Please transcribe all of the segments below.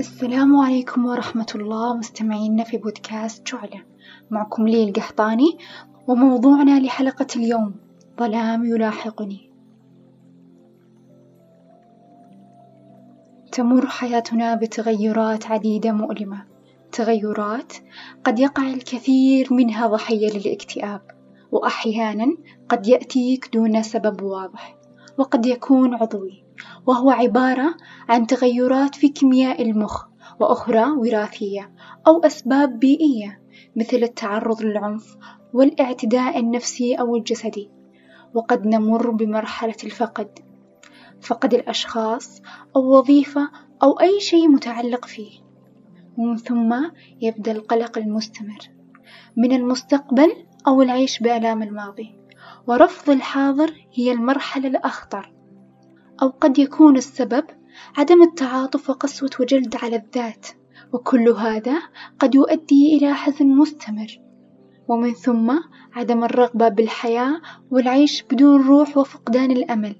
السلام عليكم ورحمة الله مستمعينا في بودكاست شعلة معكم لي القحطاني وموضوعنا لحلقة اليوم ظلام يلاحقني. تمر حياتنا بتغيرات عديدة مؤلمة. تغيرات قد يقع الكثير منها ضحية للاكتئاب وأحيانا قد يأتيك دون سبب واضح وقد يكون عضوي. وهو عبارة عن تغيرات في كيمياء المخ وأخرى وراثية أو أسباب بيئية مثل التعرض للعنف والاعتداء النفسي أو الجسدي وقد نمر بمرحلة الفقد فقد الأشخاص أو وظيفة أو أي شيء متعلق فيه. ومن ثم يبدأ القلق المستمر من المستقبل أو العيش بآلام الماضي. ورفض الحاضر هي المرحلة الأخطر. أو قد يكون السبب عدم التعاطف وقسوة وجلد على الذات وكل هذا قد يؤدي إلى حزن مستمر. ومن ثم عدم الرغبة بالحياة والعيش بدون روح وفقدان الأمل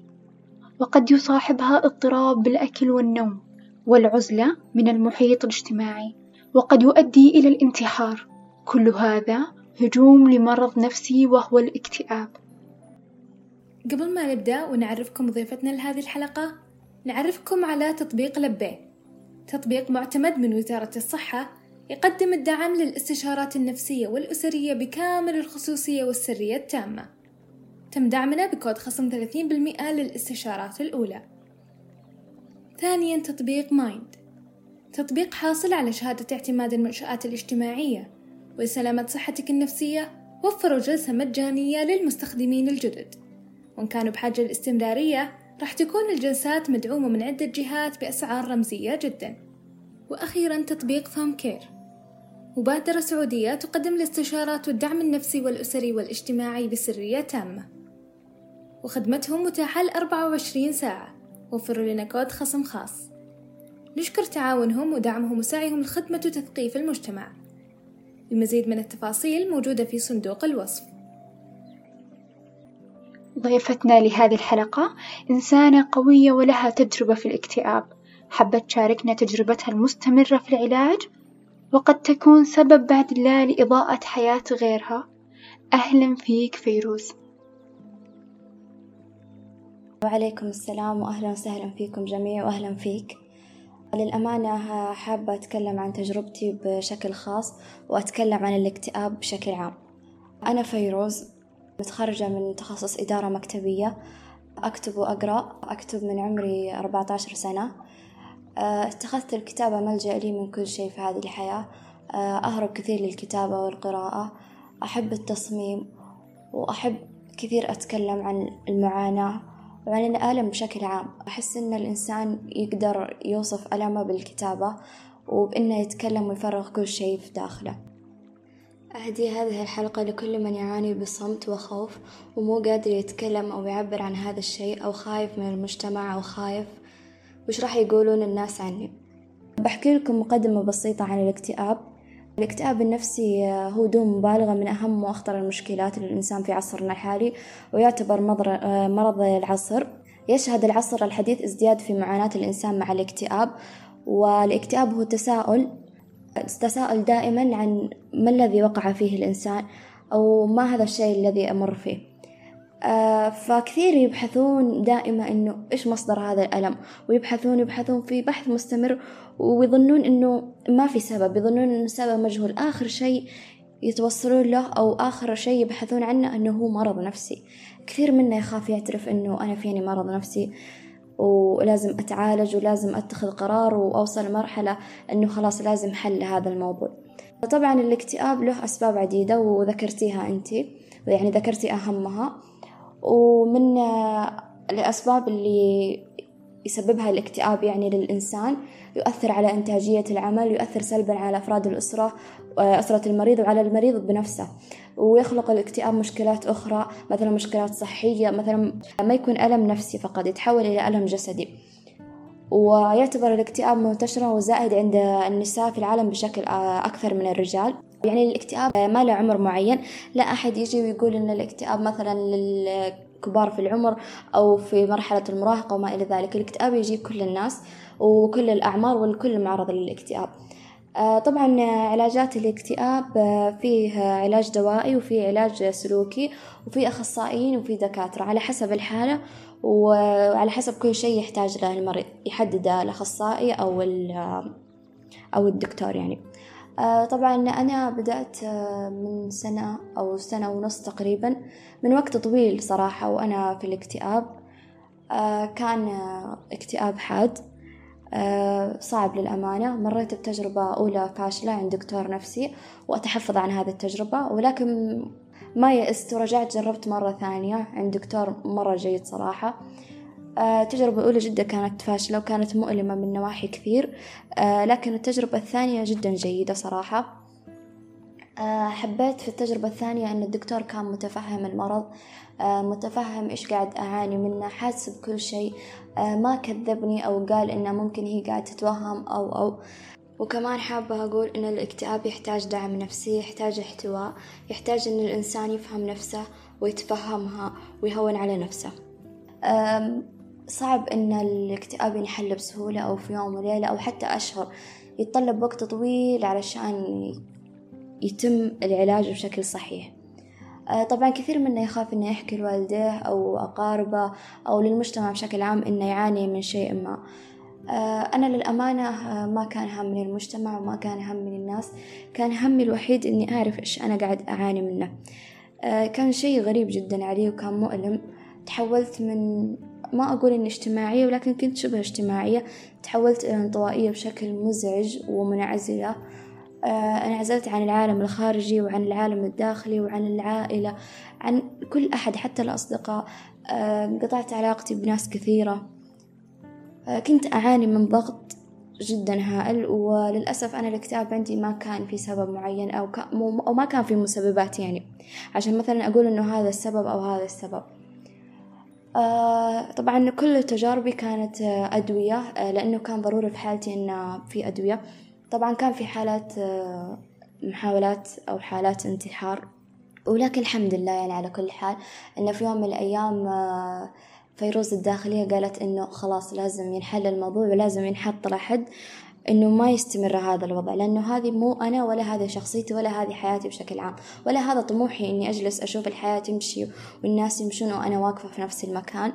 وقد يصاحبها اضطراب بالأكل والنوم والعزلة من المحيط الاجتماعي وقد يؤدي إلى الانتحار. كل هذا هجوم لمرض نفسي وهو الاكتئاب. قبل ما نبدأ ونعرفكم ضيفتنا لهذه الحلقة نعرفكم على تطبيق لبيه تطبيق معتمد من وزارة الصحة يقدم الدعم للاستشارات النفسية والأسرية بكامل الخصوصية والسرية التامة. تم دعمنا بكود خصم 30% للاستشارات الأولى. ثانيا تطبيق مايند. تطبيق حاصل على شهادة اعتماد المنشآت الاجتماعية. ولسلامة صحتك النفسية وفروا جلسة مجانية للمستخدمين الجدد. وإن كانوا بحاجة للاستمرارية راح تكون الجلسات مدعومة من عدة جهات بأسعار رمزية جدا. وأخيرا تطبيق ثوم كير مبادرة سعودية تقدم الاستشارات والدعم النفسي والأسري والاجتماعي بسرية تامة. وخدمتهم متاحة لأربعة وعشرين ساعة. وفروا لنا كود خصم خاص. نشكر تعاونهم ودعمهم وسعيهم لخدمة وتثقيف المجتمع. المزيد من التفاصيل موجودة في صندوق الوصف. ضيفتنا لهذه الحلقة إنسانة قوية ولها تجربة في الاكتئاب. حبت تشاركنا تجربتها المستمرة في العلاج وقد تكون سبب بعد الله لإضاءة حياة غيرها. أهلا فيك فيروز. وعليكم السلام وأهلا وسهلا فيكم جميع وأهلا فيك. للأمانة حابة أتكلم عن تجربتي بشكل خاص وأتكلم عن الاكتئاب بشكل عام. أنا فيروز متخرجة من تخصص إدارة مكتبية. أكتب وأقرأ أكتب من عمري 14 سنة. آه، اتخذت الكتابة ملجأ لي من كل شيء في هذه الحياة. آه، أهرب كثير للكتابة والقراءة. أحب التصميم وأحب كثير أتكلم عن المعاناة وعن الألم بشكل عام. أحس إن الإنسان يقدر يوصف ألمه بالكتابة وبإنه يتكلم ويفرغ كل شيء في داخله. أهدي هذه الحلقة لكل من يعاني بصمت وخوف ومو قادر يتكلم أو يعبر عن هذا الشيء أو خايف من المجتمع أو خايف. وش راح يقولون الناس عني؟ بحكي لكم مقدمة بسيطة عن الاكتئاب. الاكتئاب النفسي هو دون مبالغة من أهم وأخطر المشكلات للإنسان في عصرنا الحالي ويعتبر مرض العصر. يشهد العصر الحديث ازدياد في معاناة الإنسان مع الاكتئاب والإكتئاب هو تساؤل تساؤل دائما عن ما الذي وقع فيه الإنسان أو ما هذا الشيء الذي أمر فيه. آه، فكثير يبحثون دائما إنه إيش مصدر هذا الألم؟ ويبحثون يبحثون في بحث مستمر ويظنون إنه ما في سبب. يظنون انه السبب مجهول. آخر شيء يتوصلون له أو آخر شيء يبحثون عنه أنه هو مرض نفسي. كثير منا يخاف يعترف إنه أنا فيني مرض نفسي. ولازم أتعالج ولازم أتخذ قرار وأوصل لمرحلة أنه خلاص لازم حل لهذا الموضوع. طبعا الاكتئاب له أسباب عديدة وذكرتيها أنت يعني ذكرتي أهمها. ومن الأسباب اللي يسببها الاكتئاب يعني للإنسان يؤثر على إنتاجية العمل يؤثر سلبا على أفراد الأسرة أسرة المريض وعلى المريض بنفسه. ويخلق الاكتئاب مشكلات أخرى مثلا مشكلات صحية مثلا ما يكون ألم نفسي فقط يتحول إلى ألم جسدي. ويعتبر الاكتئاب منتشرا وزائد عند النساء في العالم بشكل أكثر من الرجال. يعني الاكتئاب ما له عمر معين لا أحد يجي ويقول إن الاكتئاب مثلا كبار في العمر أو في مرحلة المراهقة وما إلى ذلك. الاكتئاب يجي كل الناس وكل الأعمار والكل معرض للاكتئاب. آه، طبعا علاجات الاكتئاب آه، فيه علاج دوائي وفي علاج سلوكي وفي أخصائيين وفي دكاترة. على حسب الحالة وعلى حسب كل شيء يحتاج له المريض يحدد الأخصائي أو أو الدكتور يعني. آه، طبعا أنا بدأت من سنة أو سنة ونص تقريبا من وقت طويل صراحة وأنا في الاكتئاب. كان اكتئاب حاد آه، صعب للأمانة. مريت بتجربة أولى فاشلة عند دكتور نفسي وأتحفظ عن هذه التجربة ولكن ما يئست. ورجعت جربت مرة ثانية عند دكتور مرة جيد صراحة. آه، التجربة الأولى جدا كانت فاشلة وكانت مؤلمة من نواحي كثير. آه، لكن التجربة الثانية جدا جيدة صراحة. حبيت في التجربة الثانية أن الدكتور كان متفهم المرض متفهم إيش قاعد أعاني منه حاسس بكل شيء. ما كذبني أو قال إنه ممكن هي قاعدة تتوهم أو أو. وكمان حابة أقول إن الاكتئاب يحتاج دعم نفسي يحتاج احتواء يحتاج إن الإنسان يفهم نفسه ويتفهمها ويهون على نفسه. صعب إن الاكتئاب ينحل بسهولة أو في يوم وليلة أو حتى أشهر. يتطلب وقت طويل علشان يتم العلاج بشكل صحيح. آه، طبعا كثير منا يخاف إنه يحكي لوالديه أو أقاربه أو للمجتمع بشكل عام إنه يعاني من شيء ما. آه، أنا للأمانة آه، ما كان همني المجتمع وما كان همني الناس كان همي الوحيد إني أعرف إيش أنا قاعد أعاني منه. كان شيء غريب جدا علي وكان مؤلم. تحولت من ما أقول إني اجتماعية ولكن كنت شبه اجتماعية. تحولت إلى انطوائية بشكل مزعج ومنعزلة. آه، انعزلت عن العالم الخارجي وعن العالم الداخلي وعن العائلة عن كل أحد حتى الأصدقاء. آه، قطعت علاقتي بناس كثيرة. آه، كنت أعاني من ضغط جدا هائل وللأسف أنا الاكتئاب عندي ما كان في سبب معين أو, أو ما كان في مسببات يعني. عشان مثلا أقول إنه هذا السبب أو هذا السبب. آه طبعا كل تجاربي كانت أدوية آه لأنه كان ضروري في حالتي إن في أدوية. طبعا كان في حالات آه، محاولات أو حالات انتحار. ولكن الحمد لله يعني على كل حال إنه في يوم من الأيام آه، فيروز الداخلية قالت إنه خلاص لازم ينحل الموضوع ولازم ينحط له إنه ما يستمر هذا الوضع لأنه هذه مو أنا ولا هذه شخصيتي ولا هذه حياتي بشكل عام ولا هذا طموحي إني أجلس أشوف الحياة تمشي والناس يمشون وأنا واقفة في نفس المكان.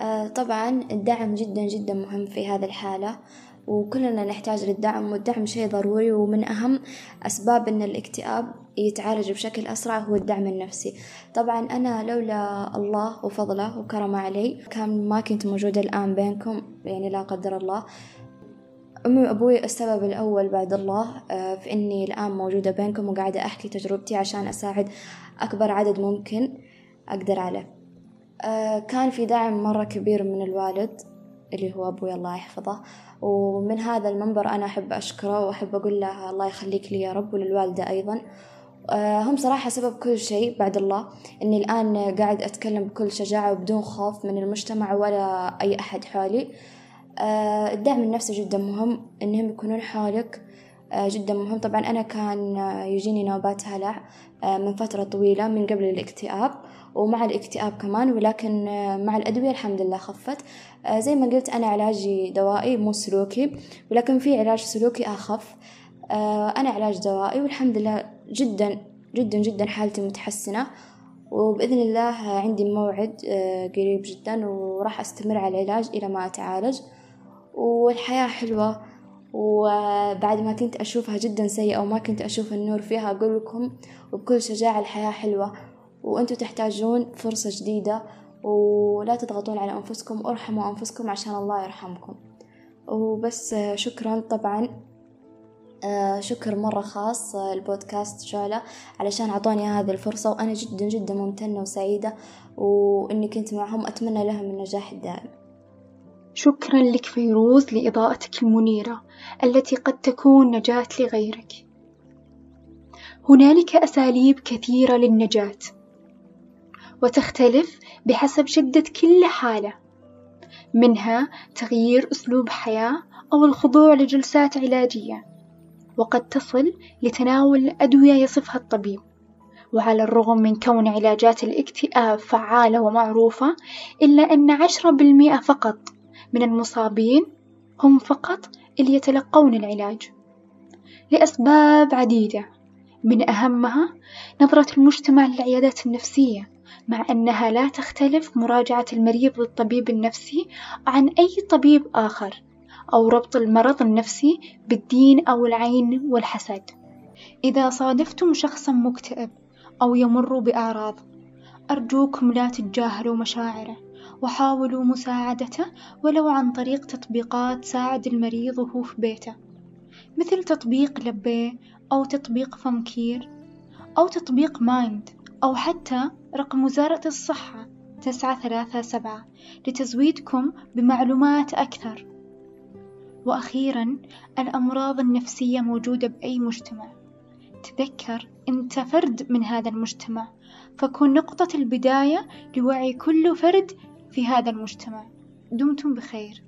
آه طبعا الدعم جدا جدا مهم في هذه الحالة وكلنا نحتاج للدعم والدعم شيء ضروري ومن أهم أسباب أن الاكتئاب يتعالج بشكل أسرع هو الدعم النفسي. طبعا أنا لولا الله وفضله وكرمه علي كان ما كنت موجودة الآن بينكم يعني لا قدر الله. أمي وأبوي السبب الأول بعد الله آه، في إني الآن موجودة بينكم وقاعدة أحكي تجربتي عشان أساعد أكبر عدد ممكن أقدر عليه. آه، كان في دعم مرة كبير من الوالد اللي هو أبوي الله يحفظه ومن هذا المنبر أنا أحب أشكره وأحب أقول له الله يخليك لي يا رب وللوالدة أيضا. آه، هم صراحة سبب كل شيء بعد الله إني الآن قاعد أتكلم بكل شجاعة وبدون خوف من المجتمع ولا أي أحد حولي. الدعم النفسي جدا مهم إنهم يكونون حولك آه، جدا مهم. طبعا أنا كان يجيني نوبات هلع من فترة طويلة من قبل الاكتئاب ومع الاكتئاب كمان ولكن مع الأدوية الحمد لله خفت. آه، زي ما قلت أنا علاجي دوائي مو سلوكي ولكن في علاج سلوكي أخف. آه، أنا علاج دوائي والحمد لله جدا جدا جدا حالتي متحسنة. وبإذن الله عندي موعد آه، قريب جدا وراح أستمر على العلاج إلى ما أتعالج. والحياة حلوة. وبعد ما كنت أشوفها جدا سيئة وما كنت أشوف النور فيها أقول لكم وبكل شجاعة الحياة حلوة. وأنتوا تحتاجون فرصة جديدة ولا تضغطون على أنفسكم ارحموا أنفسكم عشان الله يرحمكم. وبس شكرا طبعا. شكر مرة خاص البودكاست شعلة علشان أعطوني هذه الفرصة وأنا جدا جدا ممتنة وسعيدة وإني كنت معهم. أتمنى لهم النجاح الدائم. شكرا لك فيروز لإضاءتك المنيرة التي قد تكون نجاة لغيرك. هنالك أساليب كثيرة للنجاة وتختلف بحسب شدة كل حالة منها تغيير أسلوب حياة أو الخضوع لجلسات علاجية وقد تصل لتناول أدوية يصفها الطبيب وعلى الرغم من كون علاجات الاكتئاب فعالة ومعروفة إلا أن عشرة بالمئة فقط من المصابين هم فقط اللي يتلقون العلاج لأسباب عديدة من أهمها نظرة المجتمع للعيادات النفسية مع أنها لا تختلف مراجعة المريض للطبيب النفسي عن أي طبيب آخر أو ربط المرض النفسي بالدين أو العين والحسد. إذا صادفتم شخصًا مكتئب أو يمر بأعراض أرجوكم لا تتجاهلوا مشاعره. وحاولوا مساعدته ولو عن طريق تطبيقات تساعد المريض وهو في بيته مثل تطبيق لبيه أو تطبيق فمكير أو تطبيق مايند أو حتى رقم وزارة الصحة تسعة ثلاثة سبعة لتزويدكم بمعلومات أكثر. وأخيرا الأمراض النفسية موجودة بأي مجتمع. تذكر أنت فرد من هذا المجتمع فكن نقطة البداية لوعي كل فرد في هذا المجتمع. دمتم بخير.